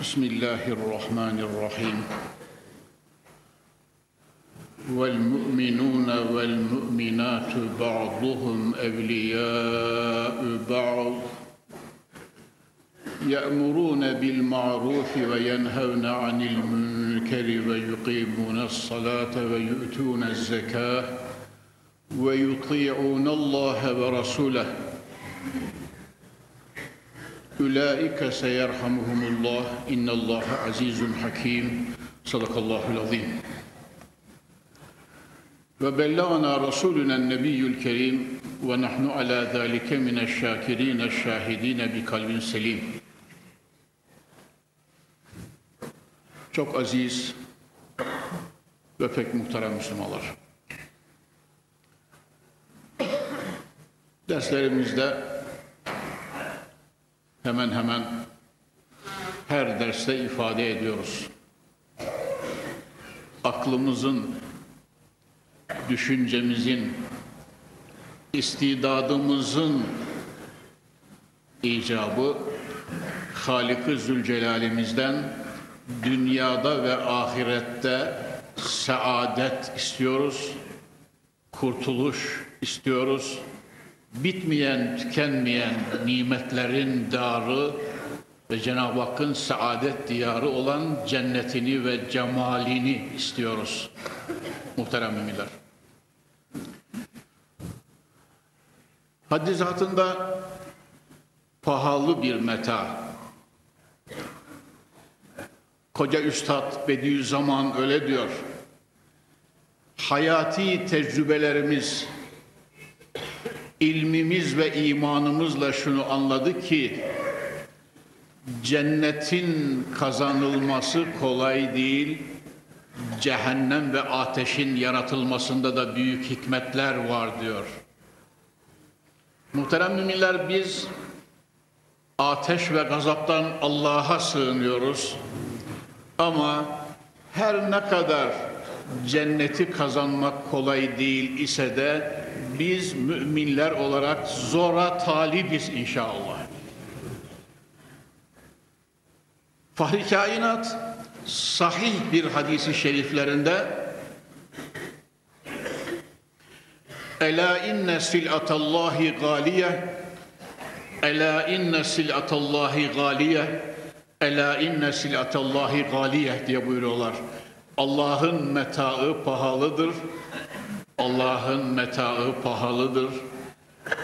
بسم الله الرحمن الرحيم. والمؤمنون والمؤمنات بعضهم أولياء بعض. يأمرون بالمعروف وينهون عن المنكر ويقيمون الصلاة ويؤتون الزكاة ويطيعون الله ورسوله. Ülaike seyerhamuhumullah innallaha azizun hakim. Sadakallahul azim ve bellagana rasuluna nebiyyül kerim ve nahnu ala zalike mineşşakirin şahidin bi kalbin selim çok aziz ve pek muhterem Müslümanlar. Derslerimizde hemen hemen her derste ifade ediyoruz. Aklımızın, düşüncemizin, istidadımızın icabı Halik-i Zülcelal'imizden dünyada ve ahirette saadet istiyoruz, kurtuluş istiyoruz, bitmeyen, tükenmeyen nimetlerin darı ve Cenab-ı Hakk'ın saadet diyarı olan cennetini ve cemalini istiyoruz. Muhterem müminler. Haddi zatında pahalı bir meta. Koca Üstad Bediüzzaman öyle diyor. Hayati tecrübelerimiz, ilmimiz ve imanımızla şunu anladık ki cennetin kazanılması kolay değil. Cehennem ve ateşin yaratılmasında da büyük hikmetler var diyor. Muhterem müminler biz ateş ve gazaptan Allah'a sığınıyoruz. Ama her ne kadar cenneti kazanmak kolay değil ise de biz müminler olarak zora talibiz inşallah. Fahri kainat sahih bir hadisi şeriflerinde Ela inne silatallahi galiye Ela inne silatallahi galiye Ela inne silatallahi galiye diye buyuruyorlar. Allah'ın metaı pahalıdır. Allah'ın metaı pahalıdır.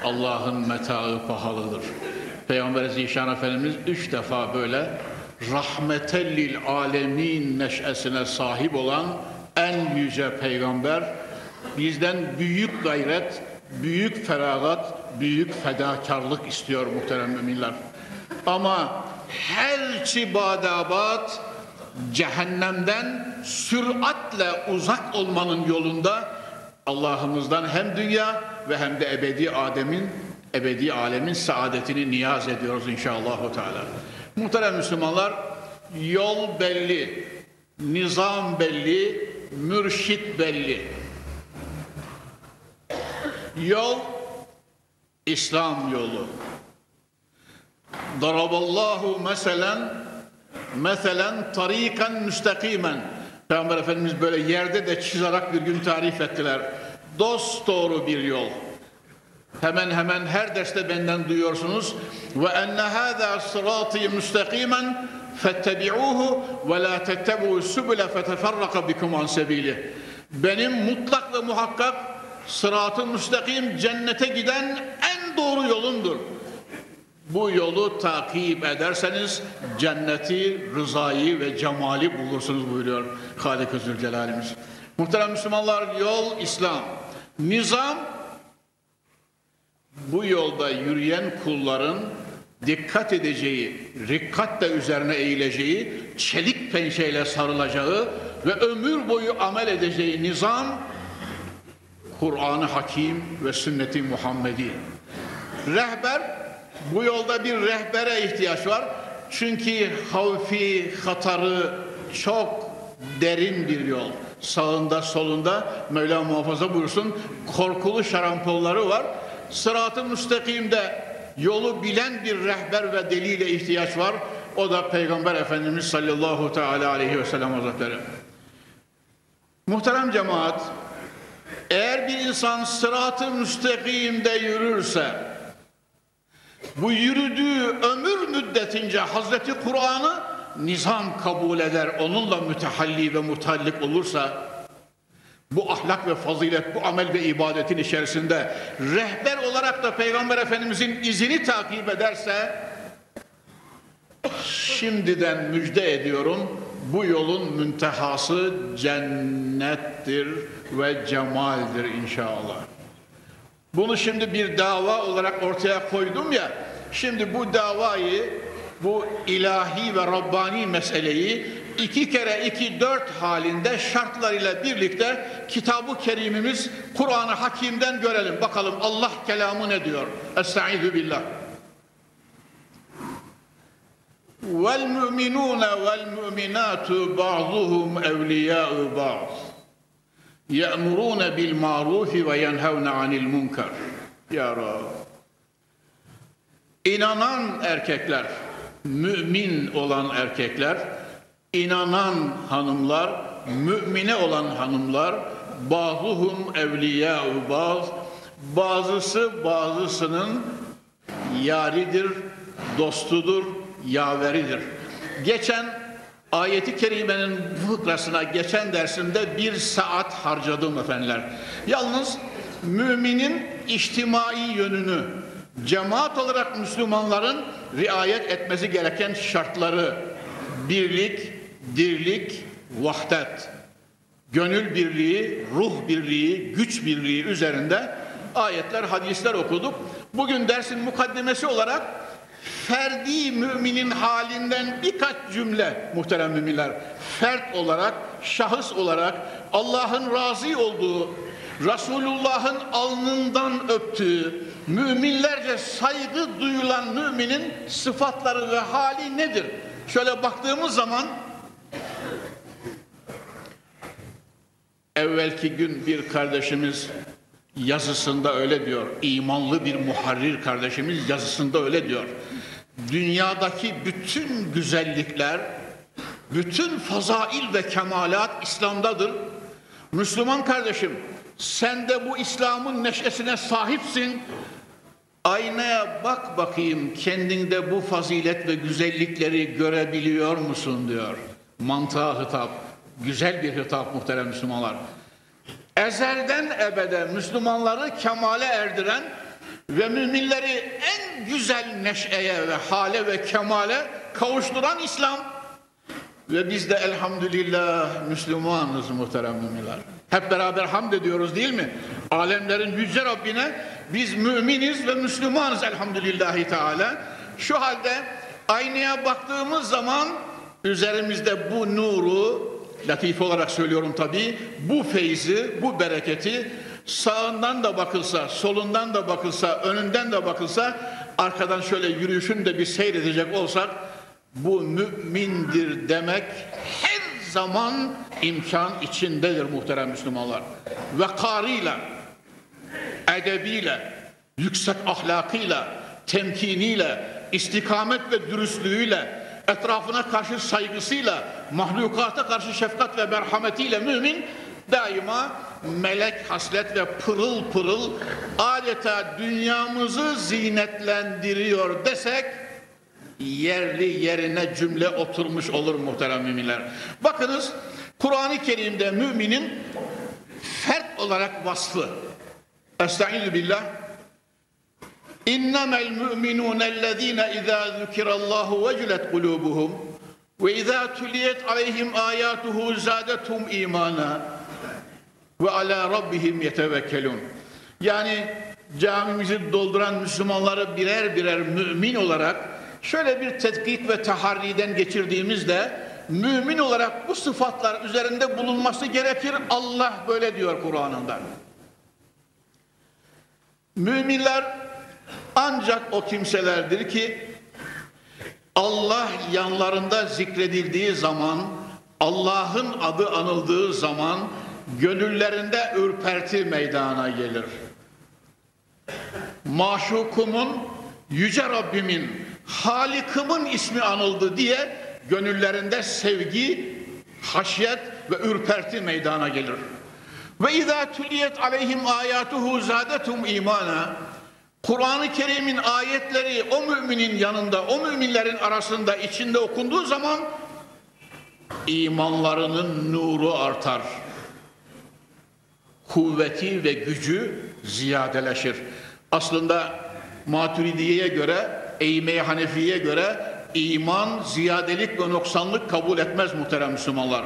Allah'ın metaı pahalıdır. Peygamber Zişan Efendimiz üç defa böyle rahmetellil alemin neşesine sahip olan en yüce peygamber bizden büyük gayret, büyük feragat, büyük fedakarlık istiyor muhterem müminler. Ama her çibadabat cehennemden süratle uzak olmanın yolunda Allah'ımızdan hem dünya ve hem de ebedi Adem'in, ebedi alemin saadetini niyaz ediyoruz inşallah. Teala. Muhterem Müslümanlar, yol belli, nizam belli, mürşit belli. Yol, İslam yolu. Daraballahu meselen, meselen tarikan müstakimen. Peygamber Efendimiz böyle yerde de çizerek bir gün tarif ettiler. Dost doğru bir yol. Hemen hemen her derste benden duyuyorsunuz. Ve enne hâzâ sırâtî müstakimen fettebi'ûhu ve lâ tettebu'u sübüle feteferraka bikum an sebîlih. Benim mutlak ve muhakkak sırat-ı müstakim cennete giden en doğru yolumdur. Bu yolu takip ederseniz cenneti, rızayı ve cemali bulursunuz buyuruyor Halik-i Zülcelal'imiz. Muhterem Müslümanlar yol İslam. Nizam bu yolda yürüyen kulların dikkat edeceği, rikkatle üzerine eğileceği, çelik pençeyle sarılacağı ve ömür boyu amel edeceği nizam Kur'an-ı Hakim ve Sünnet-i Muhammedi. Rehber, bu yolda bir rehbere ihtiyaç var. Çünkü havfi, hatarı çok derin bir yol. Sağında solunda Mevla muhafaza buyursun korkulu şarampolları var. Sırat-ı müstakimde yolu bilen bir rehber ve deliyle ihtiyaç var. O da Peygamber Efendimiz sallallahu teala aleyhi ve sellem hazretleri. Muhterem cemaat, eğer bir insan sırat-ı müstakimde yürürse, bu yürüdüğü ömür müddetince Hazreti Kur'an'ı nizam kabul eder, onunla mütehalli ve mutallik olursa, bu ahlak ve fazilet, bu amel ve ibadetin içerisinde rehber olarak da Peygamber Efendimizin izini takip ederse, şimdiden müjde ediyorum, bu yolun müntehası cennettir ve cemaldir inşallah. Bunu şimdi bir dava olarak ortaya koydum ya, şimdi bu davayı, bu ilahi ve Rabbani meseleyi iki kere iki dört halinde şartlarıyla birlikte kitabı kerimimiz Kur'an-ı Hakim'den görelim. Bakalım Allah kelamı ne diyor? Estaizu billah. والمؤمنون والمؤمنات بعضهم أولياء بعض يأمرون بالمعروف وينهون عن المنكر Ya Rab İnanan erkekler, mümin olan erkekler, inanan hanımlar, mümine olan hanımlar, bazıhum evliya baz, bazısı bazısının yaridir, dostudur, yaveridir. Geçen ayeti kerimenin fıkrasına geçen dersimde bir saat harcadım efendiler. Yalnız müminin içtimai yönünü, cemaat olarak Müslümanların riayet etmesi gereken şartları, birlik, dirlik, vahdet, gönül birliği, ruh birliği, güç birliği üzerinde ayetler, hadisler okuduk. Bugün dersin mukaddemesi olarak ferdi müminin halinden birkaç cümle muhterem müminler fert olarak, şahıs olarak Allah'ın razı olduğu, Resulullah'ın alnından öptüğü, müminlerce saygı duyulan müminin sıfatları ve hali nedir? Şöyle baktığımız zaman evvelki gün bir kardeşimiz yazısında öyle diyor. İmanlı bir muharrir kardeşimiz yazısında öyle diyor. Dünyadaki bütün güzellikler, bütün fazail ve kemalat İslam'dadır. Müslüman kardeşim, sen de bu İslam'ın neşesine sahipsin. Aynaya bak bakayım kendinde bu fazilet ve güzellikleri görebiliyor musun diyor. Mantığa hitap. Güzel bir hitap muhterem Müslümanlar. Ezelden ebede Müslümanları kemale erdiren ve müminleri en güzel neşeye ve hale ve kemale kavuşturan İslam. Ve biz de elhamdülillah Müslümanız muhterem müminler. Hep beraber hamd ediyoruz değil mi? Alemlerin yüce Rabbine biz müminiz ve Müslümanız elhamdülillahi teala. Şu halde aynaya baktığımız zaman üzerimizde bu nuru latife olarak söylüyorum tabii bu feyzi, bu bereketi sağından da bakılsa, solundan da bakılsa, önünden de bakılsa, arkadan şöyle yürüyüşünü de bir seyredecek olsak, bu mümindir demek her zaman imkan içindedir muhterem Müslümanlar. Vekarıyla, edebiyle, yüksek ahlakıyla, temkiniyle, istikamet ve dürüstlüğüyle, etrafına karşı saygısıyla, mahlukata karşı şefkat ve merhametiyle mümin daima melek haslet ve pırıl pırıl adeta dünyamızı zinetlendiriyor desek yerli yerine cümle oturmuş olur muhterem müminler. Bakınız Kur'an-ı Kerim'de müminin fert olarak vasfı. Estaizu billah. İnnemel müminûnellezîne izâ zükirallâhu vecilet kulûbuhum ve izâ tuliyet aleyhim âyâtuhu zâdethum imana ve ala rabbihim yetevekkelun. Yani camimizi dolduran Müslümanları birer birer mümin olarak Şöyle bir tetkik ve taharriden geçirdiğimizde mümin olarak bu sıfatlar üzerinde bulunması gerekir. Allah böyle diyor Kur'an'ında. Müminler ancak o kimselerdir ki Allah yanlarında zikredildiği zaman, Allah'ın adı anıldığı zaman gönüllerinde ürperti meydana gelir. Maşukumun, yüce Rabbimin, Halikımın ismi anıldı diye gönüllerinde sevgi, haşyet ve ürperti meydana gelir. Ve izâ tüliyet aleyhim âyâtuhu zâdetum imana. Kur'an-ı Kerim'in ayetleri o müminin yanında, o müminlerin arasında içinde okunduğu zaman imanlarının nuru artar. Kuvveti ve gücü ziyadeleşir. Aslında Maturidiye'ye göre, Eğme Hanefi'ye göre iman ziyadelik ve noksanlık kabul etmez muhterem Müslümanlar.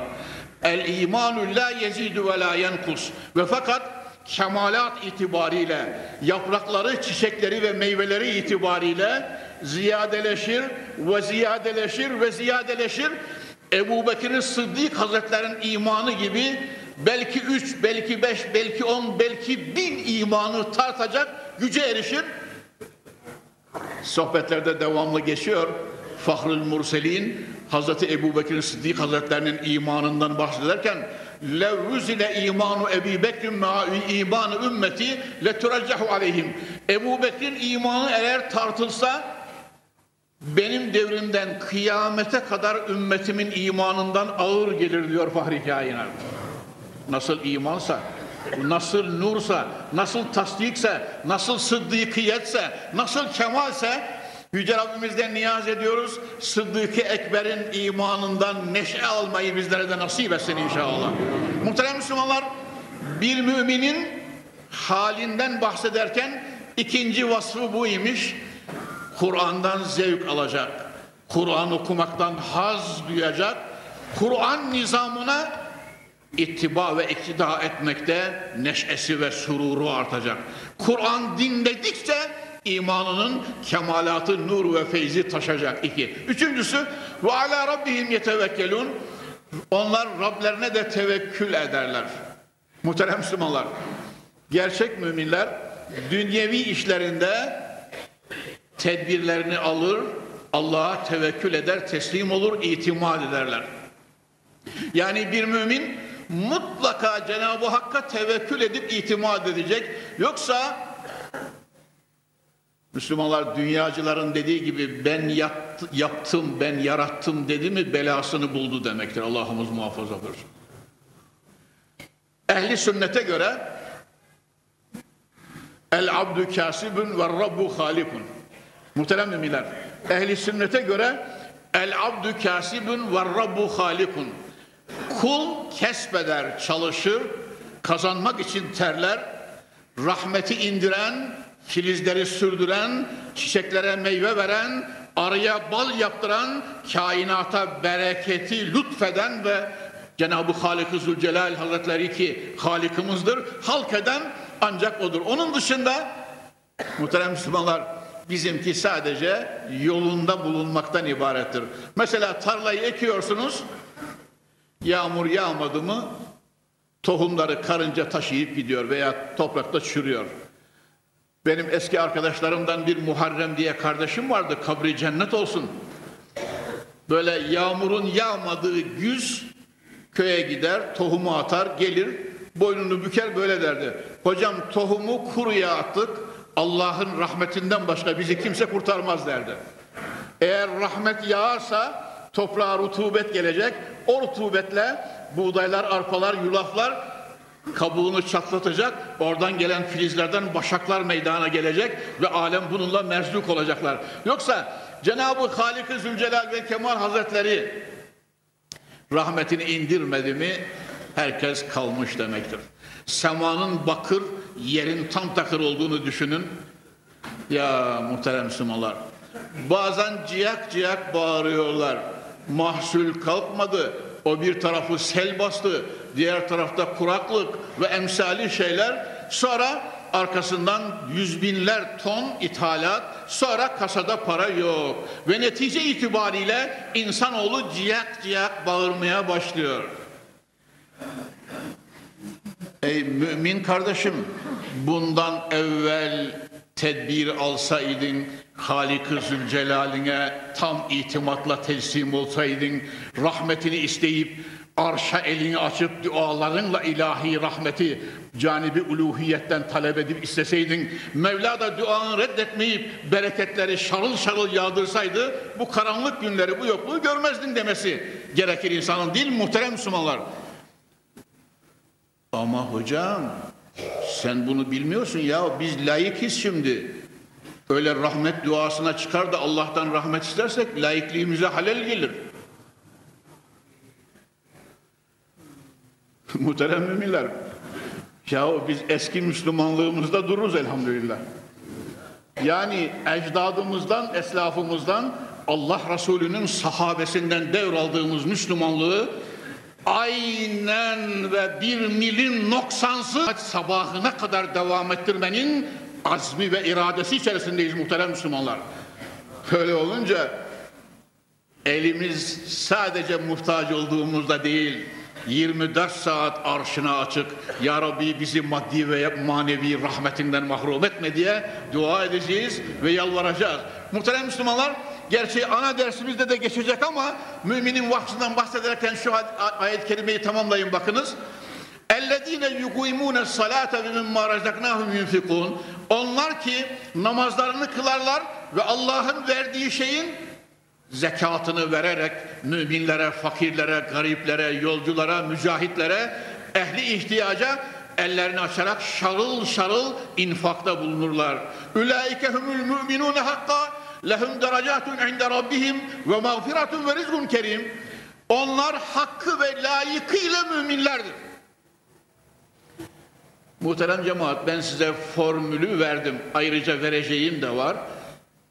El imanu la yezidu ve la yenkus. Ve fakat kemalat itibariyle, yaprakları, çiçekleri ve meyveleri itibariyle ziyadeleşir ve ziyadeleşir ve ziyadeleşir. Ebu Bekir'in Sıddık Hazretlerinin imanı gibi belki üç, belki beş, belki on, belki bin imanı tartacak güce erişir. Sohbetlerde devamlı geçiyor. Fahrül Murselin Hazreti Ebu Bekir Sıddık Hazretlerinin imanından bahsederken levvüzile imanu Ebu Bekir'in imanı ümmeti leturaccahu aleyhim Ebu Bekir'in imanı eğer tartılsa benim devrimden kıyamete kadar ümmetimin imanından ağır gelir diyor Fahri Kainat. Nasıl imansa, nasıl nursa, nasıl tasdikse, nasıl sıddıkiyetse, nasıl kemalse Yüce Rabbimizden niyaz ediyoruz. Sıddık-ı Ekber'in imanından neşe almayı bizlere de nasip etsin inşallah. Muhterem Müslümanlar, bir müminin halinden bahsederken ikinci vasfı bu imiş. Kur'an'dan zevk alacak. Kur'an okumaktan haz duyacak. Kur'an nizamına ittiba ve iktida etmekte neşesi ve sururu artacak. Kur'an dinledikçe imanının kemalatı, nur ve feyzi taşacak. iki. Üçüncüsü ve ala rabbihim yetevekkelun. Onlar Rablerine de tevekkül ederler. Muhterem Müslümanlar, gerçek müminler dünyevi işlerinde tedbirlerini alır, Allah'a tevekkül eder, teslim olur, itimat ederler. Yani bir mümin mutlaka Cenab-ı Hakk'a tevekkül edip itimat edecek. Yoksa Müslümanlar dünyacıların dediği gibi ben yat, yaptım, ben yarattım dedi mi belasını buldu demektir. Allah'ımız muhafaza buyursun. Ehli sünnete göre el abdü kasibun ve rabbu halikun. Muhterem müminler. Ehli sünnete göre el abdü kasibun ve rabbu halikun. Kul kesbeder, çalışır, kazanmak için terler, rahmeti indiren, filizleri sürdüren, çiçeklere meyve veren, arıya bal yaptıran, kainata bereketi lütfeden ve Cenab-ı Halik-i Zülcelal Hazretleri ki Halikimizdir, halk eden ancak odur. Onun dışında muhterem Müslümanlar bizimki sadece yolunda bulunmaktan ibarettir. Mesela tarlayı ekiyorsunuz, yağmur yağmadı mı tohumları karınca taşıyıp gidiyor veya toprakta çürüyor. Benim eski arkadaşlarımdan bir Muharrem diye kardeşim vardı. Kabri cennet olsun. Böyle yağmurun yağmadığı güz köye gider, tohumu atar, gelir, boynunu büker böyle derdi. Hocam tohumu kuruya attık, Allah'ın rahmetinden başka bizi kimse kurtarmaz derdi. Eğer rahmet yağarsa toprağa rutubet gelecek, o rutubetle buğdaylar, arpalar, yulaflar kabuğunu çatlatacak, oradan gelen filizlerden başaklar meydana gelecek ve alem bununla merzuk olacaklar. Yoksa Cenab-ı Halik-i Zülcelal ve Kemal Hazretleri rahmetini indirmedi mi herkes kalmış demektir. Semanın bakır, yerin tam takır olduğunu düşünün. Ya muhterem Müslümanlar, bazen ciyak ciyak bağırıyorlar. Mahsul kalkmadı, o bir tarafı sel bastı, diğer tarafta kuraklık ve emsali şeyler. Sonra arkasından yüz binler ton ithalat, sonra kasada para yok. Ve netice itibariyle insanoğlu ciyak ciyak bağırmaya başlıyor. Ey mümin kardeşim, bundan evvel tedbir alsaydın, Halik-ı Zülcelal'ine tam itimatla teslim olsaydın, rahmetini isteyip arşa elini açıp dualarınla ilahi rahmeti canibi uluhiyetten talep edip isteseydin Mevla da duanı reddetmeyip bereketleri şarıl şarıl yağdırsaydı bu karanlık günleri bu yokluğu görmezdin demesi gerekir insanın değil muhterem Müslümanlar. Ama hocam sen bunu bilmiyorsun ya biz layıkız şimdi. Öyle rahmet duasına çıkar da Allah'tan rahmet istersek layıklığımıza halel gelir. Muhterem müminler. Ya biz eski Müslümanlığımızda dururuz elhamdülillah. Yani ecdadımızdan, eslafımızdan Allah Resulü'nün sahabesinden devraldığımız Müslümanlığı aynen ve bir milin noksansız sabahına kadar devam ettirmenin azmi ve iradesi içerisindeyiz muhterem Müslümanlar. Öyle olunca elimiz sadece muhtaç olduğumuzda değil, 24 saat arşına açık Ya Rabbi bizi maddi ve manevi rahmetinden mahrum etme diye dua edeceğiz ve yalvaracağız. Muhterem Müslümanlar gerçi ana dersimizde de geçecek ama müminin vaktinden bahsederken şu ayet-i kerimeyi tamamlayın bakınız. اَلَّذ۪ينَ يُقُيمُونَ الصَّلَاةَ وَمِمَّا رَزَقْنَاهُمْ يُنْفِقُونَ Onlar ki namazlarını kılarlar ve Allah'ın verdiği şeyin zekatını vererek müminlere, fakirlere, gariplere, yolculara, mücahitlere, ehli ihtiyaca ellerini açarak şarıl şarıl infakta bulunurlar. Ülaike humul müminune hakka lehum derecatun inde rabbihim ve mağfiratun ve kerim. Onlar hakkı ve layıkıyla müminlerdir. Muhterem cemaat ben size formülü verdim. Ayrıca vereceğim de var.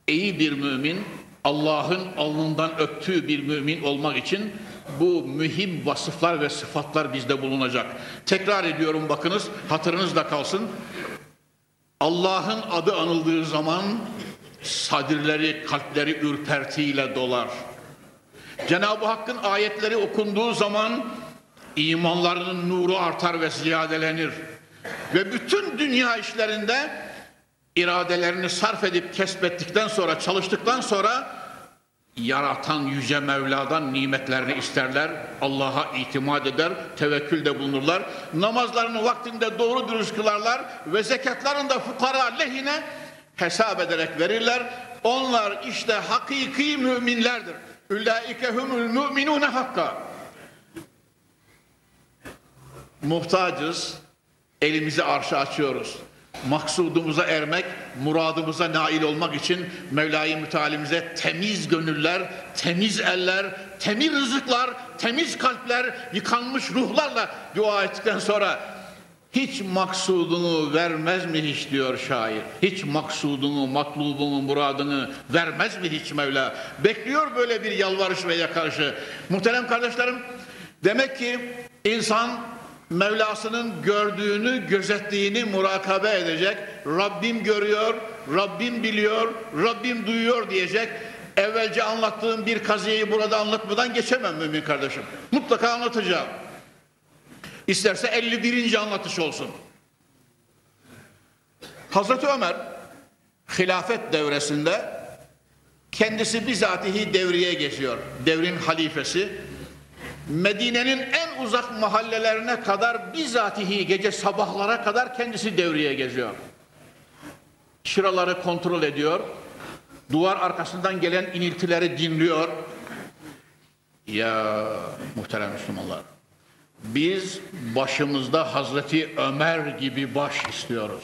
İyi bir mümin Allah'ın alnından öptüğü bir mümin olmak için bu mühim vasıflar ve sıfatlar bizde bulunacak. Tekrar ediyorum bakınız hatırınızda kalsın. Allah'ın adı anıldığı zaman sadirleri, kalpleri ürpertiyle dolar. Cenab-ı Hakk'ın ayetleri okunduğu zaman imanlarının nuru artar ve ziyadelenir. Ve bütün dünya işlerinde iradelerini sarf edip kesbettikten sonra, çalıştıktan sonra yaratan Yüce Mevla'dan nimetlerini isterler, Allah'a itimat eder, tevekkülde bulunurlar. Namazlarını vaktinde doğru dürüst kılarlar ve zekatlarını da fukara lehine hesap ederek verirler. Onlar işte hakiki müminlerdir. Ülaike humul müminune hakka. Muhtacız, elimizi arşa açıyoruz maksudumuza ermek, muradımıza nail olmak için Mevla-i Mütealimize temiz gönüller, temiz eller, temiz rızıklar, temiz kalpler, yıkanmış ruhlarla dua ettikten sonra hiç maksudunu vermez mi hiç diyor şair. Hiç maksudunu, matlubunu, muradını vermez mi hiç Mevla? Bekliyor böyle bir yalvarış ve yakarışı. Muhterem kardeşlerim, demek ki insan Mevlasının gördüğünü, gözettiğini murakabe edecek. Rabbim görüyor, Rabbim biliyor, Rabbim duyuyor diyecek. Evvelce anlattığım bir kaziyeyi burada anlatmadan geçemem mümin kardeşim. Mutlaka anlatacağım. İsterse 51. anlatış olsun. Hazreti Ömer hilafet devresinde kendisi bizatihi devreye geçiyor. Devrin halifesi Medine'nin en uzak mahallelerine kadar bizatihi gece sabahlara kadar kendisi devreye geziyor. Şıraları kontrol ediyor. Duvar arkasından gelen iniltileri dinliyor. Ya muhterem Müslümanlar. Biz başımızda Hazreti Ömer gibi baş istiyoruz.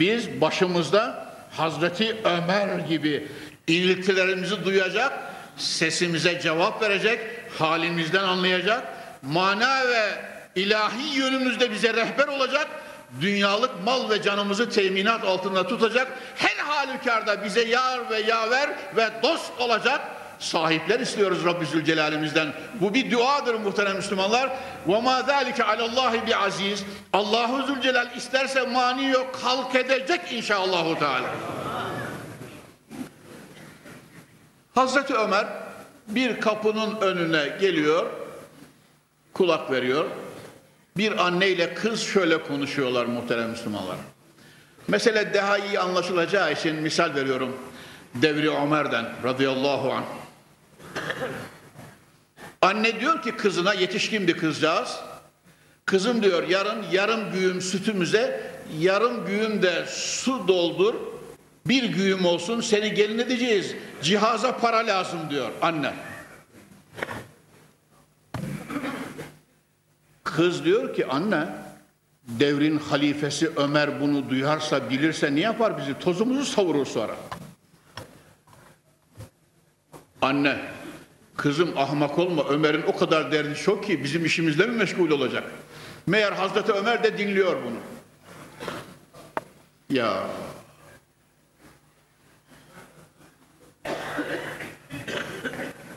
Biz başımızda Hazreti Ömer gibi iniltilerimizi duyacak sesimize cevap verecek, halimizden anlayacak, mana ve ilahi yönümüzde bize rehber olacak, dünyalık mal ve canımızı teminat altında tutacak, her halükarda bize yar ve yaver ve dost olacak, sahipler istiyoruz Rabbi Zülcelal'imizden. Bu bir duadır muhterem Müslümanlar. Ma zalike alallahi bi aziz. Allahu Zülcelal isterse mani yok, halk edecek inşallahü teala. Hazreti Ömer bir kapının önüne geliyor, kulak veriyor. Bir anne ile kız şöyle konuşuyorlar muhterem Müslümanlar. Mesele daha iyi anlaşılacağı için misal veriyorum. Devri Ömer'den radıyallahu anh. Anne diyor ki kızına yetişkin bir kızcağız. Kızım diyor yarın yarım güğüm sütümüze yarım güğüm de su doldur. Bir güğüm olsun seni gelin edeceğiz. Cihaza para lazım diyor anne. Kız diyor ki anne devrin halifesi Ömer bunu duyarsa bilirse ne yapar bizi? Tozumuzu savurur sonra. Anne kızım ahmak olma Ömer'in o kadar derdi çok ki bizim işimizle mi meşgul olacak? Meğer Hazreti Ömer de dinliyor bunu. Ya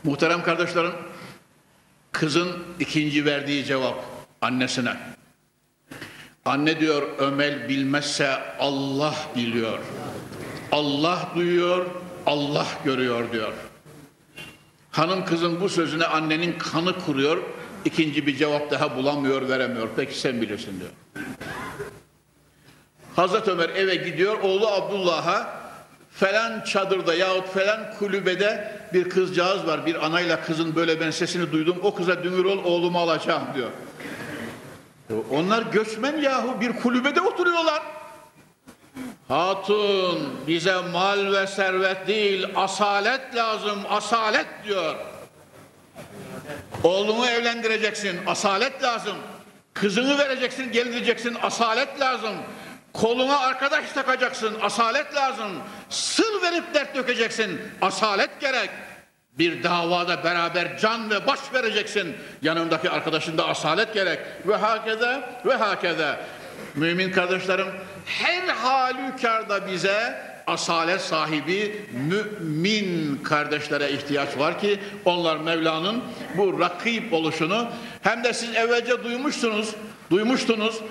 Muhterem kardeşlerim, kızın ikinci verdiği cevap annesine. Anne diyor Ömer bilmezse Allah biliyor. Allah duyuyor, Allah görüyor diyor. Hanım kızın bu sözüne annenin kanı kuruyor. ikinci bir cevap daha bulamıyor, veremiyor. Peki sen bilirsin diyor. Hazreti Ömer eve gidiyor. Oğlu Abdullah'a falan çadırda yahut falan kulübede bir kızcağız var. Bir anayla kızın böyle ben sesini duydum. O kıza dünür ol oğlumu alacağım diyor. Onlar göçmen yahu bir kulübede oturuyorlar. Hatun bize mal ve servet değil asalet lazım asalet diyor. Oğlumu evlendireceksin asalet lazım. Kızını vereceksin geleceksin asalet lazım. Koluna arkadaş takacaksın asalet lazım. Sır verip dert dökeceksin asalet gerek. Bir davada beraber can ve baş vereceksin. Yanındaki arkadaşında asalet gerek. Ve hakeza ve hakeza. Mümin kardeşlerim her halükarda bize asalet sahibi mümin kardeşlere ihtiyaç var ki onlar Mevla'nın bu rakip oluşunu hem de siz evvelce duymuştunuz, duymuştunuz.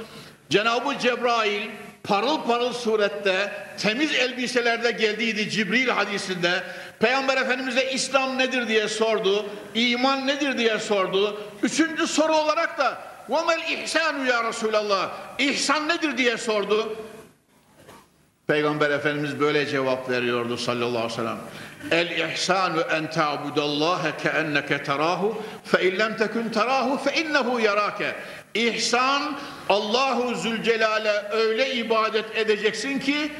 Cenab-ı Cebrail parıl parıl surette temiz elbiselerde geldiydi Cibril hadisinde. Peygamber Efendimiz'e İslam nedir diye sordu. iman nedir diye sordu. Üçüncü soru olarak da وَمَا الْاِحْسَانُ ya Resulallah İhsan nedir diye sordu. Peygamber Efendimiz böyle cevap veriyordu sallallahu aleyhi ve sellem. El ihsanu en ta'budallaha keenneke terahu fe in lem tekun terahu fe innehu yarake. İhsan Allahu Zülcelal'e öyle ibadet edeceksin ki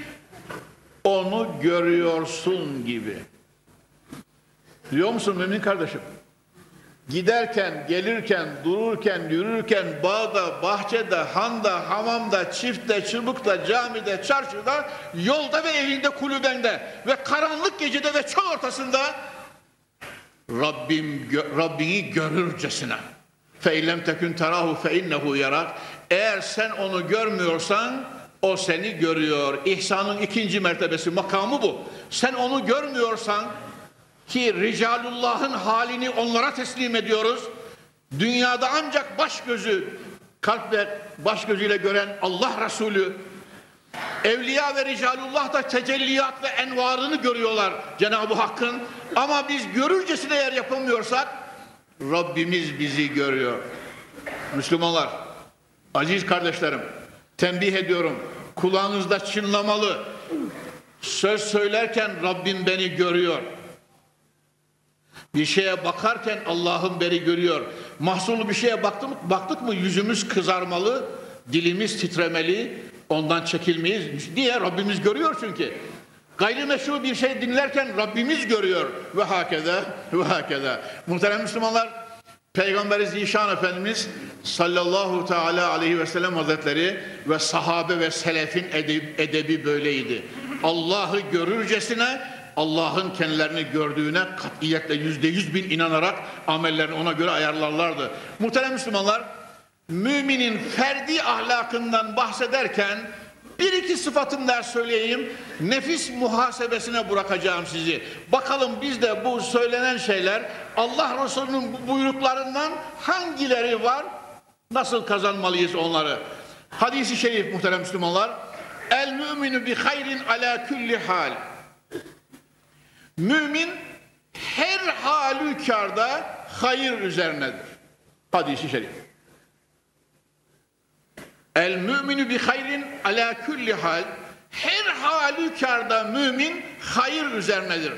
onu görüyorsun gibi. Diyor musun mümin kardeşim? Giderken, gelirken, dururken, yürürken, bağda, bahçede, handa, hamamda, çiftte, çubukta, camide, çarşıda, yolda ve evinde, kulübende ve karanlık gecede ve çöl ortasında Rabbim Rabbini görürcesine. Feylem tekün terahu fe innehu yarak. Eğer sen onu görmüyorsan o seni görüyor. İhsanın ikinci mertebesi, makamı bu. Sen onu görmüyorsan ki Ricalullah'ın halini onlara teslim ediyoruz. Dünyada ancak baş gözü, kalp ve baş gözüyle gören Allah Resulü, Evliya ve Ricalullah da tecelliyat ve envarını görüyorlar Cenab-ı Hakk'ın. Ama biz görürcesine eğer yapamıyorsak Rabbimiz bizi görüyor. Müslümanlar, aziz kardeşlerim, tembih ediyorum. Kulağınızda çınlamalı. Söz söylerken Rabbim beni görüyor. Bir şeye bakarken Allah'ın beri görüyor. Mahsulu bir şeye baktık, mı, baktık mı yüzümüz kızarmalı, dilimiz titremeli, ondan çekilmeyiz. Niye? Rabbimiz görüyor çünkü. Gayrimeşru bir şey dinlerken Rabbimiz görüyor. Ve hakeza ve hakeza. Muhterem Müslümanlar, Peygamberi Zişan Efendimiz sallallahu teala aleyhi ve sellem hazretleri ve sahabe ve selefin edebi, edebi böyleydi. Allah'ı görürcesine Allah'ın kendilerini gördüğüne katiyetle yüzde yüz bin inanarak amellerini ona göre ayarlarlardı. Muhterem Müslümanlar, müminin ferdi ahlakından bahsederken bir iki sıfatım der söyleyeyim. Nefis muhasebesine bırakacağım sizi. Bakalım biz de bu söylenen şeyler Allah Resulü'nün bu buyruklarından hangileri var? Nasıl kazanmalıyız onları? Hadisi şerif muhterem Müslümanlar. El müminu bi hayrin ala kulli hal. Mümin her halükarda hayır üzerinedir. Hadisi şerif. El müminu bi hayrin ala kulli hal. Her halükarda mümin hayır üzerinedir.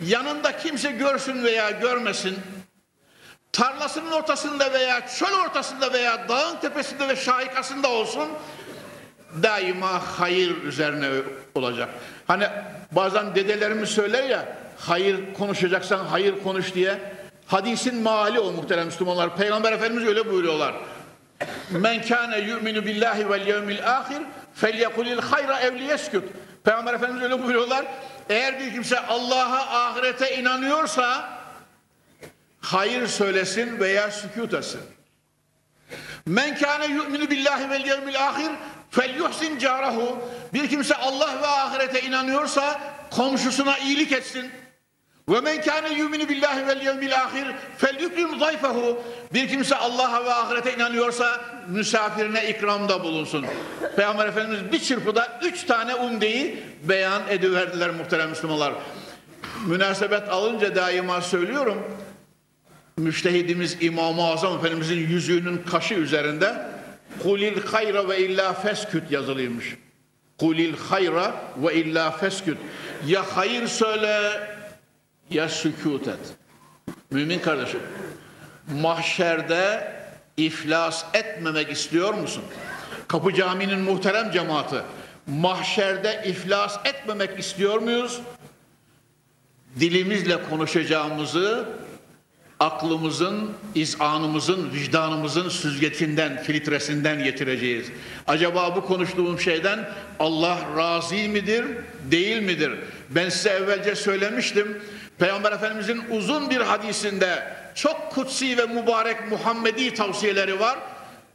Yanında kimse görsün veya görmesin. Tarlasının ortasında veya çöl ortasında veya dağın tepesinde ve şahikasında olsun daima hayır üzerine olacak. Hani bazen dedelerimiz söyler ya hayır konuşacaksan hayır konuş diye. Hadisin maali o muhterem Müslümanlar. Peygamber Efendimiz öyle buyuruyorlar. Men kâne yu'minu billahi vel yevmil ahir felyekulil hayra ev liyeskut. Peygamber Efendimiz öyle buyuruyorlar. Eğer bir kimse Allah'a ahirete inanıyorsa hayır söylesin veya sükut etsin. Men kâne yu'minu billahi vel yevmil ahir fel yuhsin carahu. Bir kimse Allah ve ahirete inanıyorsa komşusuna iyilik etsin. Ve men kâne yuminu billahi vel yevmil ahir fel zayfehu. Bir kimse Allah'a ve ahirete inanıyorsa misafirine ikramda bulunsun. Peygamber Efendimiz bir çırpıda üç tane umdeyi beyan ediverdiler muhterem Müslümanlar. Münasebet alınca daima söylüyorum. Müştehidimiz İmam-ı Azam Efendimizin yüzüğünün kaşı üzerinde Kulil hayra ve illa fesküt yazılıymış. Kulil hayra ve illa fesküt. Ya hayır söyle ya sükut et. Mümin kardeşim, mahşerde iflas etmemek istiyor musun? Kapı Camii'nin muhterem cemaati, mahşerde iflas etmemek istiyor muyuz? Dilimizle konuşacağımızı aklımızın, izanımızın, vicdanımızın süzgecinden, filtresinden getireceğiz. Acaba bu konuştuğum şeyden Allah razı midir, değil midir? Ben size evvelce söylemiştim. Peygamber Efendimizin uzun bir hadisinde çok kutsi ve mübarek Muhammedi tavsiyeleri var.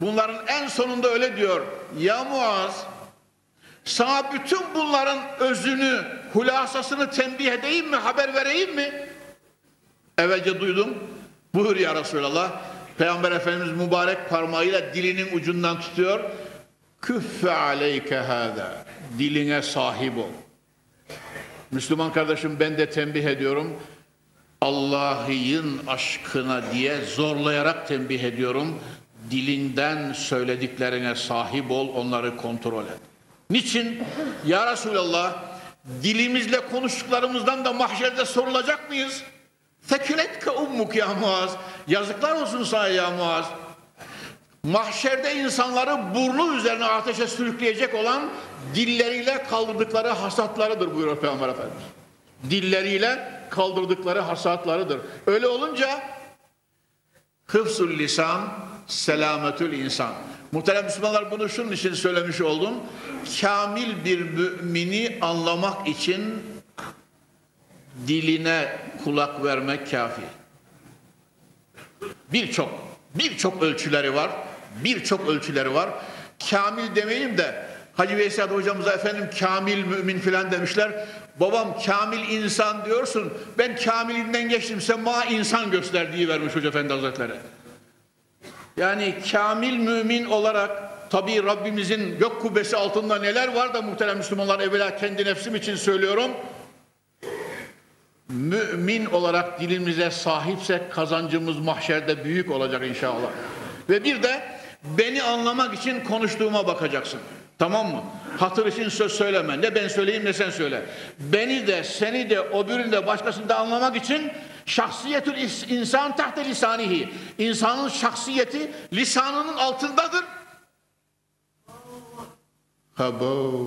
Bunların en sonunda öyle diyor. Ya Muaz, sana bütün bunların özünü, hulasasını tembih edeyim mi, haber vereyim mi? Evvelce duydum. Buyur ya Resulallah. Peygamber Efendimiz mübarek parmağıyla dilinin ucundan tutuyor. Küffe aleyke hâdâ. Diline sahip ol. Müslüman kardeşim ben de tembih ediyorum. Allah'ın aşkına diye zorlayarak tembih ediyorum. Dilinden söylediklerine sahip ol, onları kontrol et. Niçin? Ya Resulallah, dilimizle konuştuklarımızdan da mahşerde sorulacak mıyız? Fekiletke ummuk ya Muaz. Yazıklar olsun sana ya Muaz. Mahşerde insanları burnu üzerine ateşe sürükleyecek olan dilleriyle kaldırdıkları hasatlarıdır buyuruyor Peygamber Efendimiz. Dilleriyle kaldırdıkları hasatlarıdır. Öyle olunca hıfzul lisan, selametül insan. Muhterem Müslümanlar bunu şunun için söylemiş oldum. Kamil bir mümini anlamak için diline kulak vermek kafi. Birçok, birçok ölçüleri var. Birçok ölçüleri var. Kamil demeyeyim de Hacı Veysel hocamıza efendim kamil mümin filan demişler. Babam kamil insan diyorsun. Ben kamilinden geçtim. Sen bana insan gösterdiği vermiş Hoca Efendi Hazretleri. Yani kamil mümin olarak tabi Rabbimizin gök kubbesi altında neler var da muhterem Müslümanlar evvela kendi nefsim için söylüyorum mümin olarak dilimize sahipsek kazancımız mahşerde büyük olacak inşallah. Ve bir de beni anlamak için konuştuğuma bakacaksın. Tamam mı? Hatır için söz söyleme. Ne ben söyleyeyim ne sen söyle. Beni de seni de öbürünü de başkasını da anlamak için şahsiyetül insan tahte lisanihi. İnsanın şahsiyeti lisanının altındadır. Habo.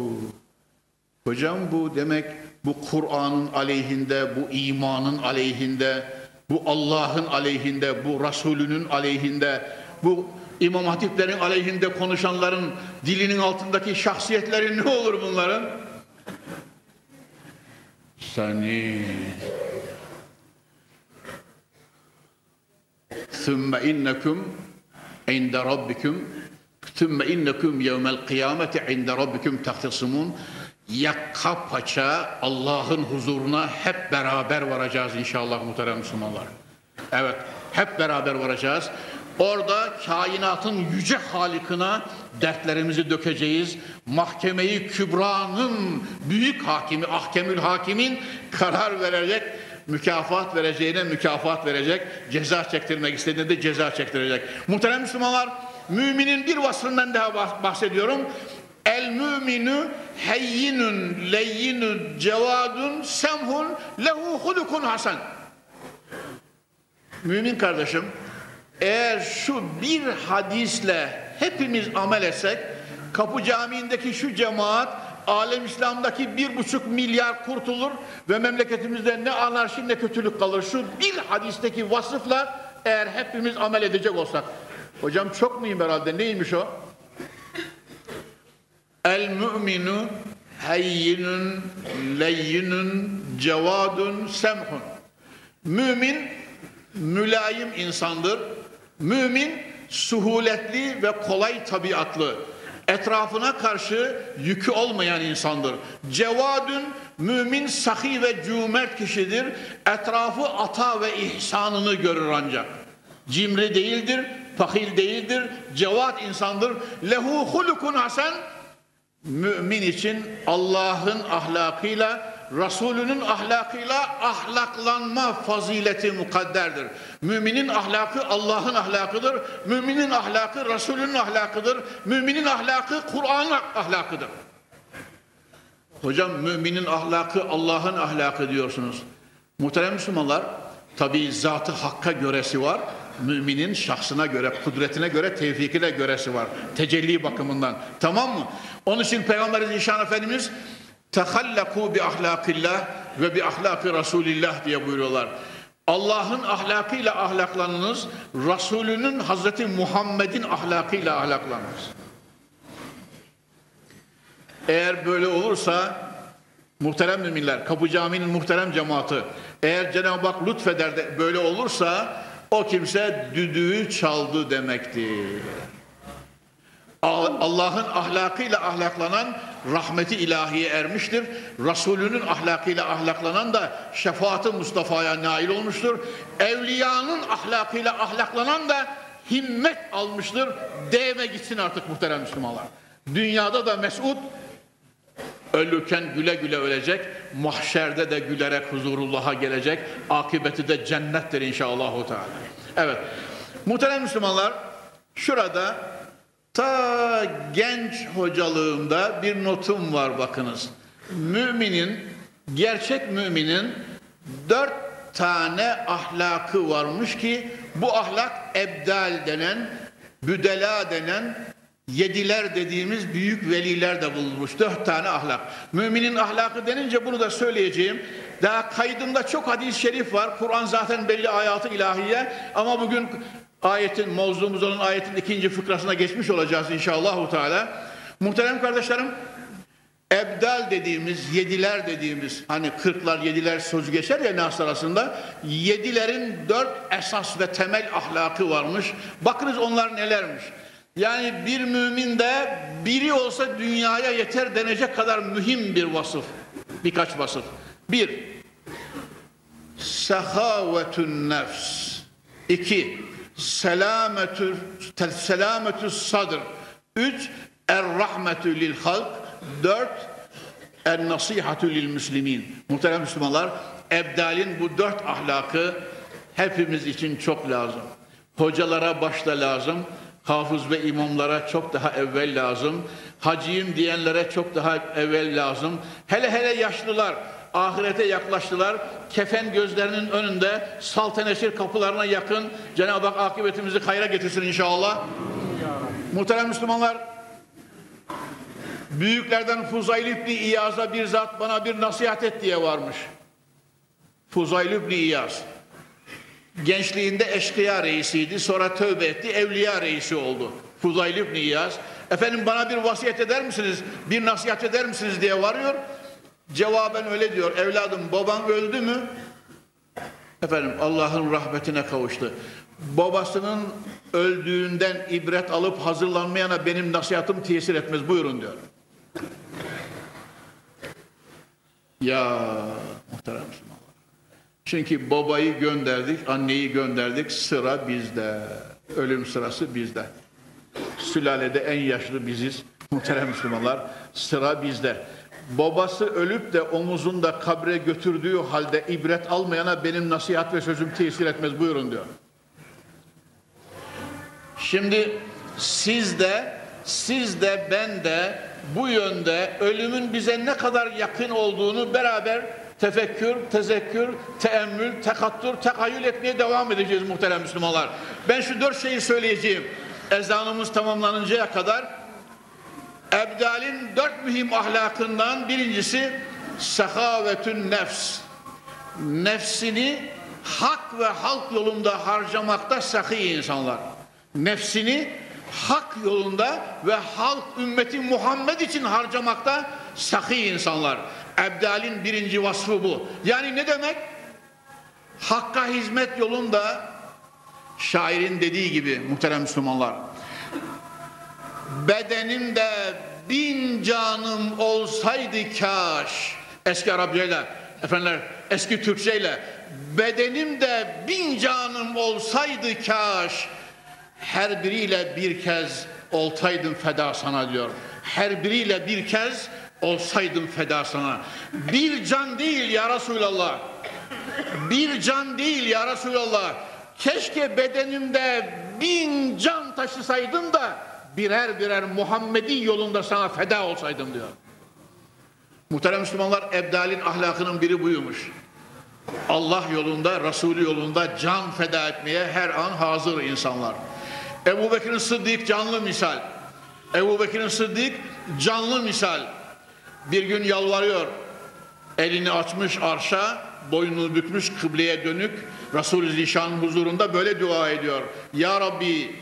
Hocam bu demek bu Kur'an'ın aleyhinde, bu imanın aleyhinde, bu Allah'ın aleyhinde, bu Resulünün aleyhinde, bu İmam Hatiplerin aleyhinde konuşanların dilinin altındaki şahsiyetleri ne olur bunların? Seni ثُمَّ اِنَّكُمْ عِنْدَ رَبِّكُمْ Tümme innekum yevmel kıyameti inde rabbikum tahtasimun. Yakka paça Allah'ın huzuruna hep beraber varacağız inşallah muhterem Müslümanlar. Evet, hep beraber varacağız. Orada kainatın yüce halikına dertlerimizi dökeceğiz. Mahkemeyi Kübra'nın büyük hakimi, ahkemül hakimin karar verecek, mükafat vereceğine mükafat verecek, ceza çektirmek istediğinde de ceza çektirecek. Muhterem Müslümanlar, müminin bir vasfından daha bahsediyorum. El müminu heyyinun leyyinun cevadun semhun lehu hulukun hasan. Mümin kardeşim, eğer şu bir hadisle hepimiz amel etsek, Kapı Camii'ndeki şu cemaat, alem İslam'daki bir buçuk milyar kurtulur ve memleketimizde ne anarşi ne kötülük kalır. Şu bir hadisteki vasıfla eğer hepimiz amel edecek olsak. Hocam çok muyum herhalde? Neymiş o? El müminu heyyinun leyyinun cevadun semhun. Mümin mülayim insandır. Mümin suhuletli ve kolay tabiatlı. Etrafına karşı yükü olmayan insandır. Cevadün mümin sahi ve cömert kişidir. Etrafı ata ve ihsanını görür ancak. Cimri değildir, fakir değildir, cevat insandır. Lehu hulukun hasen mümin için Allah'ın ahlakıyla Resulünün ahlakıyla ahlaklanma fazileti mukadderdir. Müminin ahlakı Allah'ın ahlakıdır. Müminin ahlakı Resulünün ahlakıdır. Müminin ahlakı Kur'an'ın ahlakıdır. Hocam müminin ahlakı Allah'ın ahlakı diyorsunuz. Muhterem Müslümanlar, tabi zatı hakka göresi var. Müminin şahsına göre, kudretine göre, tevfikine göresi var. Tecelli bakımından. Tamam mı? Onun için Peygamber Zişan Efendimiz tehallaku bi ahlakillah ve bi ahlaki Resulillah diye buyuruyorlar. Allah'ın ahlakıyla ahlaklanınız, Resulünün Hazreti Muhammed'in ahlakıyla ahlaklanınız. Eğer böyle olursa muhterem müminler, Kapı Camii'nin muhterem cemaati eğer Cenab-ı Hak lütfeder de böyle olursa o kimse düdüğü çaldı demektir. Allah'ın ahlakıyla ahlaklanan rahmeti ilahiye ermiştir. Resulünün ahlakıyla ahlaklanan da şefaati Mustafa'ya nail olmuştur. Evliyanın ahlakıyla ahlaklanan da himmet almıştır. Değme gitsin artık muhterem Müslümanlar. Dünyada da mesut ölürken güle güle ölecek. Mahşerde de gülerek huzurullah'a gelecek. Akıbeti de cennettir inşallah. Evet. Muhterem Müslümanlar şurada Ta genç hocalığımda bir notum var bakınız. Müminin, gerçek müminin dört tane ahlakı varmış ki bu ahlak ebdal denen, büdela denen, yediler dediğimiz büyük veliler de bulunmuş. Dört tane ahlak. Müminin ahlakı denince bunu da söyleyeceğim. Daha kaydımda çok hadis-i şerif var. Kur'an zaten belli ayatı ilahiye ama bugün ayetin, mevzumuz olan ayetin ikinci fıkrasına geçmiş olacağız inşallah. Teala. Muhterem kardeşlerim, ebdal dediğimiz, yediler dediğimiz, hani kırklar, yediler sözü geçer ya nas arasında, yedilerin dört esas ve temel ahlakı varmış. Bakınız onlar nelermiş. Yani bir mümin de biri olsa dünyaya yeter denecek kadar mühim bir vasıf. Birkaç vasıf. Bir, sehavetün nefs. İki, selametü selametü sadr. Üç, er rahmetü lil halk. Dört, en nasihatü lil müslimin. Muhterem Müslümanlar, ebdalin bu dört ahlakı hepimiz için çok lazım. Hocalara başta lazım, hafız ve imamlara çok daha evvel lazım, haciyim diyenlere çok daha evvel lazım. Hele hele yaşlılar, ahirete yaklaştılar. Kefen gözlerinin önünde salteneşir kapılarına yakın Cenab-ı Hak akıbetimizi hayra getirsin inşallah. Muhterem Müslümanlar büyüklerden Fuzayl İbni İyaz'a bir zat bana bir nasihat et diye varmış. Fuzayl İbni İyaz. Gençliğinde eşkıya reisiydi. Sonra tövbe etti. Evliya reisi oldu. Fuzayl İbni İyaz. Efendim bana bir vasiyet eder misiniz? Bir nasihat eder misiniz diye varıyor. Cevaben öyle diyor. Evladım baban öldü mü? Efendim Allah'ın rahmetine kavuştu. babasının öldüğünden ibret alıp hazırlanmayana benim nasihatım tesir etmez buyurun diyor. Ya muhterem Müslümanlar. Çünkü babayı gönderdik, anneyi gönderdik, sıra bizde. Ölüm sırası bizde. Sülalede en yaşlı biziz. Muhterem Müslümanlar, sıra bizde. Babası ölüp de omuzunda kabre götürdüğü halde ibret almayana benim nasihat ve sözüm tesir etmez buyurun diyor. Şimdi siz de siz de ben de bu yönde ölümün bize ne kadar yakın olduğunu beraber tefekkür, tezekkür, teemmül, tekattür, tekayyül etmeye devam edeceğiz muhterem Müslümanlar. Ben şu dört şeyi söyleyeceğim. Ezanımız tamamlanıncaya kadar Ebdal'in dört mühim ahlakından birincisi sehavetün nefs. Nefsini hak ve halk yolunda harcamakta sahi insanlar. Nefsini hak yolunda ve halk ümmeti Muhammed için harcamakta sahi insanlar. Ebdal'in birinci vasfı bu. Yani ne demek? Hakka hizmet yolunda şairin dediği gibi muhterem Müslümanlar bedenimde bin canım olsaydı kaş eski Arapçayla efendiler eski Türkçeyle bedenimde bin canım olsaydı kaş her biriyle bir kez olsaydım feda sana diyor. Her biriyle bir kez olsaydım feda sana. Bir can değil ya Resulallah. Bir can değil ya Resulallah. Keşke bedenimde bin can taşısaydım da birer birer Muhammed'in yolunda sana feda olsaydım diyor. Muhterem Müslümanlar Ebdal'in ahlakının biri buymuş. Allah yolunda, Resulü yolunda can feda etmeye her an hazır insanlar. Ebu Bekir'in Sıddık canlı misal. Ebu Bekir'in Sıddık canlı misal. Bir gün yalvarıyor. Elini açmış arşa, boynunu bükmüş kıbleye dönük. Resul-i Zişan'ın huzurunda böyle dua ediyor. Ya Rabbi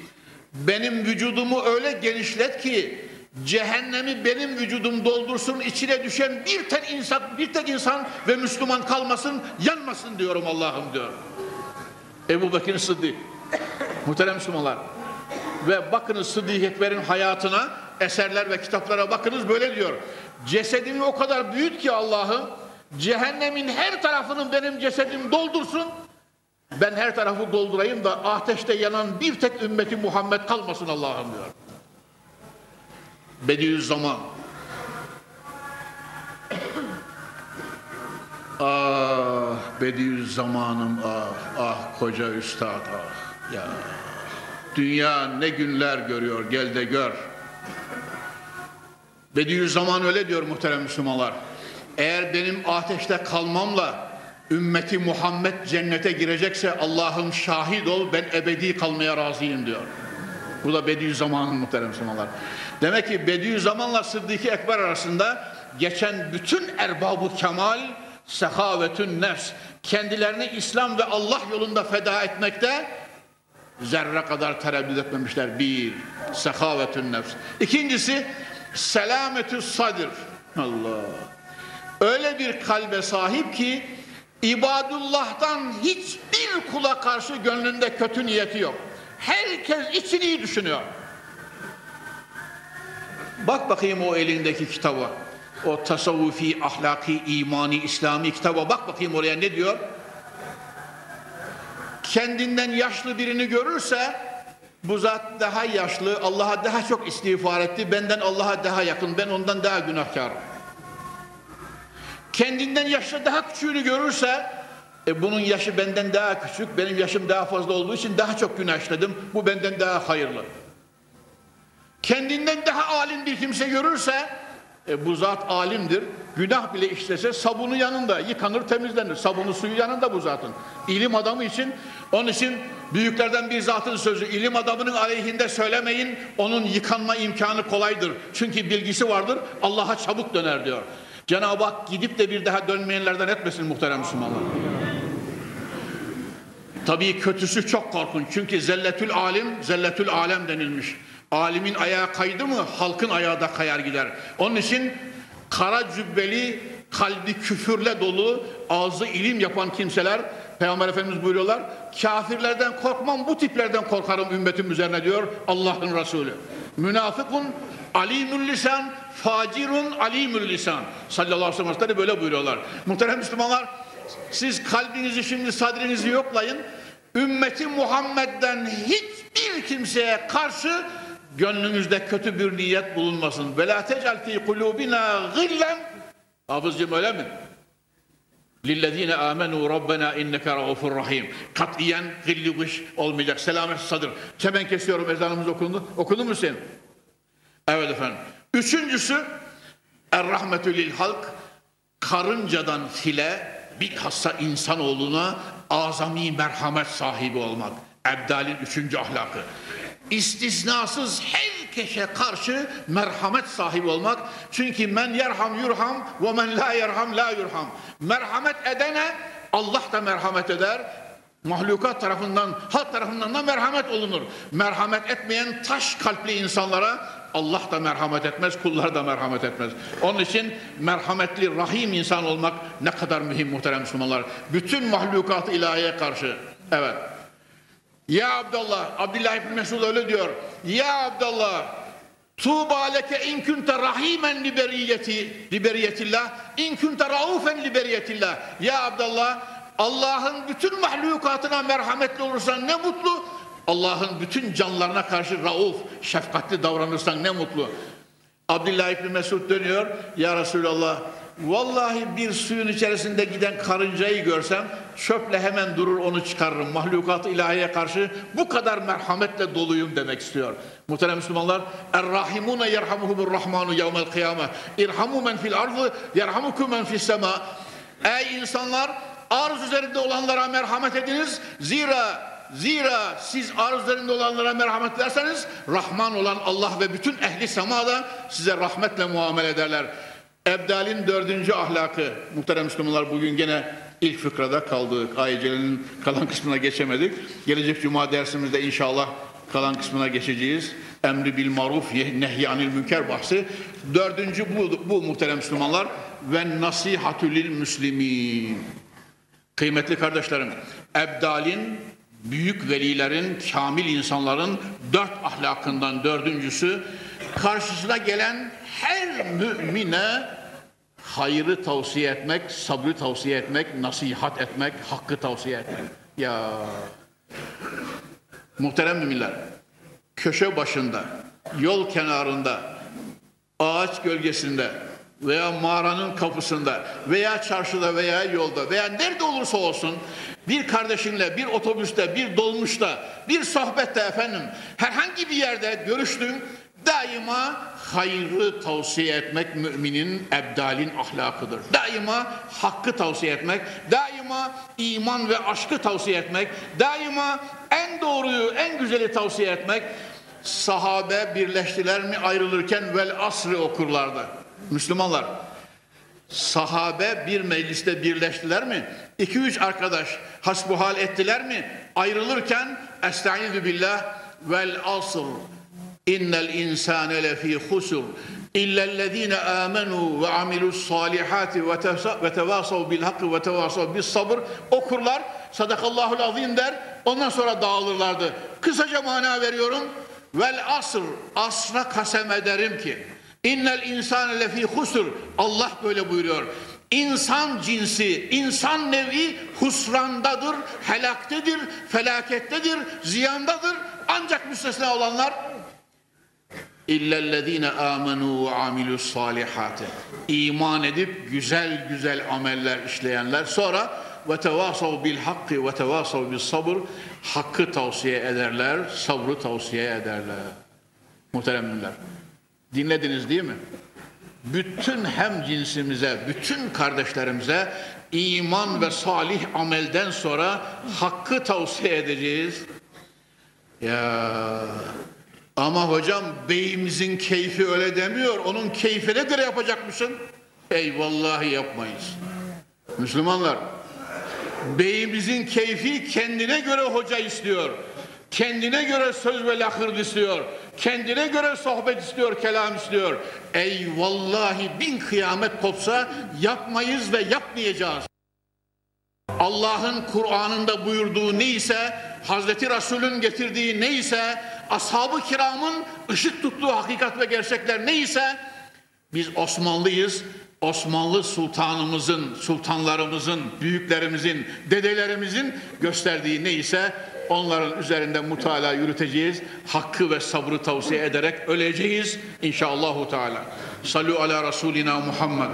benim vücudumu öyle genişlet ki cehennemi benim vücudum doldursun içine düşen bir tek insan bir tek insan ve Müslüman kalmasın yanmasın diyorum Allah'ım diyor. Ebu Bekir Sıddık muhterem Müslümanlar ve bakınız Sıddık Ekber'in hayatına eserler ve kitaplara bakınız böyle diyor cesedimi o kadar büyüt ki Allah'ım cehennemin her tarafını benim cesedim doldursun ben her tarafı doldurayım da ateşte yanan bir tek ümmeti Muhammed kalmasın Allah'ım diyor. Bediüzzaman. ah Bediüzzamanım ah ah koca üstad ah ya. Dünya ne günler görüyor gel de gör. Bediüzzaman öyle diyor muhterem Müslümanlar. Eğer benim ateşte kalmamla ümmeti Muhammed cennete girecekse Allah'ım şahit ol ben ebedi kalmaya razıyım diyor. Bu da Bediüzzaman'ın muhterem Müslümanlar. Demek ki Bediüzzaman'la Sıddık-ı Ekber arasında geçen bütün erbabı kemal, sehavetün nefs, kendilerini İslam ve Allah yolunda feda etmekte zerre kadar tereddüt etmemişler. Bir, sehavetün nefs. İkincisi, selametü sadir. Allah. Öyle bir kalbe sahip ki İbadullah'tan hiçbir kula karşı gönlünde kötü niyeti yok. Herkes için iyi düşünüyor. Bak bakayım o elindeki kitaba. O tasavvufi, ahlaki, imani, İslami kitaba bak bakayım oraya ne diyor? Kendinden yaşlı birini görürse bu zat daha yaşlı, Allah'a daha çok istiğfar etti, benden Allah'a daha yakın, ben ondan daha günahkarım kendinden yaşlı daha küçüğünü görürse e bunun yaşı benden daha küçük, benim yaşım daha fazla olduğu için daha çok günah işledim. Bu benden daha hayırlı. Kendinden daha alim bir kimse görürse e, bu zat alimdir. Günah bile işlese sabunu yanında yıkanır temizlenir. Sabunu suyu yanında bu zatın. İlim adamı için onun için büyüklerden bir zatın sözü ilim adamının aleyhinde söylemeyin. Onun yıkanma imkanı kolaydır. Çünkü bilgisi vardır. Allah'a çabuk döner diyor. Cenab-ı Hak gidip de bir daha dönmeyenlerden etmesin muhterem Müslümanlar. Tabii kötüsü çok korkunç. Çünkü zelletül alim, zelletül alem denilmiş. Alimin ayağı kaydı mı halkın ayağı da kayar gider. Onun için kara cübbeli, kalbi küfürle dolu, ağzı ilim yapan kimseler Peygamber Efendimiz buyuruyorlar. Kafirlerden korkmam bu tiplerden korkarım ümmetim üzerine diyor Allah'ın Resulü. Münafıkun alimül lisan, facirun alimül lisan. Sallallahu aleyhi ve sellem böyle buyuruyorlar. Muhterem Müslümanlar siz kalbinizi şimdi sadrinizi yoklayın. Ümmeti Muhammed'den hiçbir kimseye karşı gönlünüzde kötü bir niyet bulunmasın. Ve la tecel fi kulubina gillen Hafızcığım öyle mi? Lillezine amenu rabbena inneke raufur rahim. Katiyen gilli olmayacak. Selamet sadır. Hemen kesiyorum ezanımız okundu. Okundu mu senin? Evet efendim. Üçüncüsü er rahmetü lil halk karıncadan file bilhassa insanoğluna azami merhamet sahibi olmak. Ebdal'in üçüncü ahlakı. İstisnasız herkese karşı merhamet sahibi olmak. Çünkü men yerham yurham ve men la yerham la yurham. Merhamet edene Allah da merhamet eder. Mahlukat tarafından, halk tarafından da merhamet olunur. Merhamet etmeyen taş kalpli insanlara Allah da merhamet etmez, kullar da merhamet etmez. Onun için merhametli, rahim insan olmak ne kadar mühim muhterem Müslümanlar. Bütün mahlukat ilahiye karşı. Evet. Ya Abdullah, Abdullah İbni Mesud öyle diyor. Ya Abdullah, Tuğba leke in kunte rahimen liberiyeti liberiyetillah in kunte raufen liberiyetillah. Ya Abdullah, Allah'ın bütün mahlukatına merhametli olursan ne mutlu. Allah'ın bütün canlarına karşı rauf, şefkatli davranırsan ne mutlu. Abdullah İbni Mesud dönüyor. Ya Resulallah vallahi bir suyun içerisinde giden karıncayı görsem çöple hemen durur onu çıkarırım. Mahlukat ilahiye karşı bu kadar merhametle doluyum demek istiyor. Muhterem Müslümanlar Er-Rahimune yerhamuhumur rahmanu yevmel kıyame İrhamu men fil ardı yerhamukum men fis sema Ey insanlar arz üzerinde olanlara merhamet ediniz. Zira Zira siz arz üzerinde olanlara merhamet ederseniz Rahman olan Allah ve bütün ehli semada size rahmetle muamele ederler. Ebdal'in dördüncü ahlakı muhterem Müslümanlar bugün gene ilk fıkrada kaldık. Ayece'nin kalan kısmına geçemedik. Gelecek cuma dersimizde inşallah kalan kısmına geçeceğiz. Emri bil maruf nehy anil münker bahsi. Dördüncü bu, bu muhterem Müslümanlar ve nasihatü müslimin. Kıymetli kardeşlerim, Ebdal'in büyük velilerin, kamil insanların dört ahlakından dördüncüsü karşısına gelen her mümine hayrı tavsiye etmek, sabrı tavsiye etmek, nasihat etmek, hakkı tavsiye etmek. Ya muhterem müminler, köşe başında, yol kenarında, ağaç gölgesinde veya mağaranın kapısında veya çarşıda veya yolda veya nerede olursa olsun bir kardeşinle bir otobüste bir dolmuşta bir sohbette efendim herhangi bir yerde görüştün daima hayrı tavsiye etmek müminin ebdalin ahlakıdır. Daima hakkı tavsiye etmek, daima iman ve aşkı tavsiye etmek, daima en doğruyu, en güzeli tavsiye etmek. Sahabe birleştiler mi ayrılırken vel asrı okurlardı. Müslümanlar sahabe bir mecliste birleştiler mi? İki üç arkadaş hasbuhal ettiler mi? Ayrılırken Estaizu billah vel asr innel insane lefî husur illellezine amenu ve amilus salihati ve tevasav bil hakkı ve tevasav bis sabır okurlar sadakallahul azim der ondan sonra dağılırlardı. Kısaca mana veriyorum. Vel asr asra kasem ederim ki İnnel insane lefi husur. Allah böyle buyuruyor. İnsan cinsi, insan nevi husrandadır, helaktedir, felakettedir, ziyandadır. Ancak müstesna olanlar İllellezine amenu ve amilus salihati. İman edip güzel güzel ameller işleyenler sonra ve tevasav bil hakkı ve tevasav bil sabır hakkı tavsiye ederler, sabrı tavsiye ederler. Muhteremler. Dinlediniz değil mi? Bütün hem cinsimize, bütün kardeşlerimize iman ve salih amelden sonra hakkı tavsiye edeceğiz. Ya ama hocam beyimizin keyfi öyle demiyor. Onun keyfine göre yapacakmışsın. Eyvallahi yapmayız. Müslümanlar beyimizin keyfi kendine göre hoca istiyor. Kendine göre söz ve lakır istiyor. Kendine göre sohbet istiyor, kelam istiyor. Ey vallahi bin kıyamet kopsa yapmayız ve yapmayacağız. Allah'ın Kur'an'ında buyurduğu neyse, Hazreti Resul'ün getirdiği neyse, ashab-ı kiramın ışık tuttuğu hakikat ve gerçekler neyse, biz Osmanlıyız. Osmanlı sultanımızın, sultanlarımızın, büyüklerimizin, dedelerimizin gösterdiği neyse onların üzerinde mutala yürüteceğiz. Hakkı ve sabrı tavsiye ederek öleceğiz inşallahü teala. Salu ala Resulina Muhammed.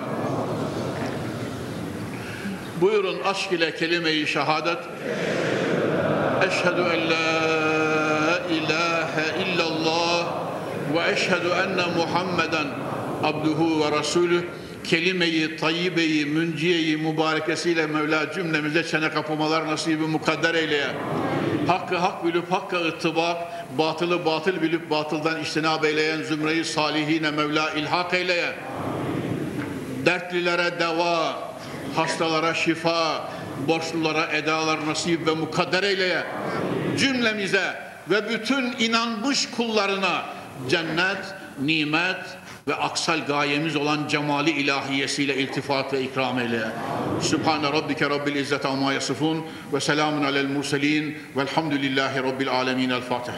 Buyurun aşk ile kelime-i şehadet. Eşhedü en la ilahe illallah ve eşhedü enne Muhammeden abduhu ve resulü kelime-i tayyibeyi, münciyeyi, mübarekesiyle Mevla cümlemize çene kapamalar nasibi mukadder eyleye. Hakkı hak bilip hakka ıttibak, batılı batıl bilip batıldan iştinab eyleyen zümreyi salihine Mevla ilhak eyleye. Dertlilere deva, hastalara şifa, borçlulara edalar nasip ve mukadder eyleye. Cümlemize ve bütün inanmış kullarına cennet, nimet ve aksal gayemiz olan cemali ilahiyesiyle iltifat ve ikram eyle. Sübhane Rabbike Rabbil İzzet Amma Yasifun ve selamun alel murselin velhamdülillahi Rabbil Alemin. El Fatiha.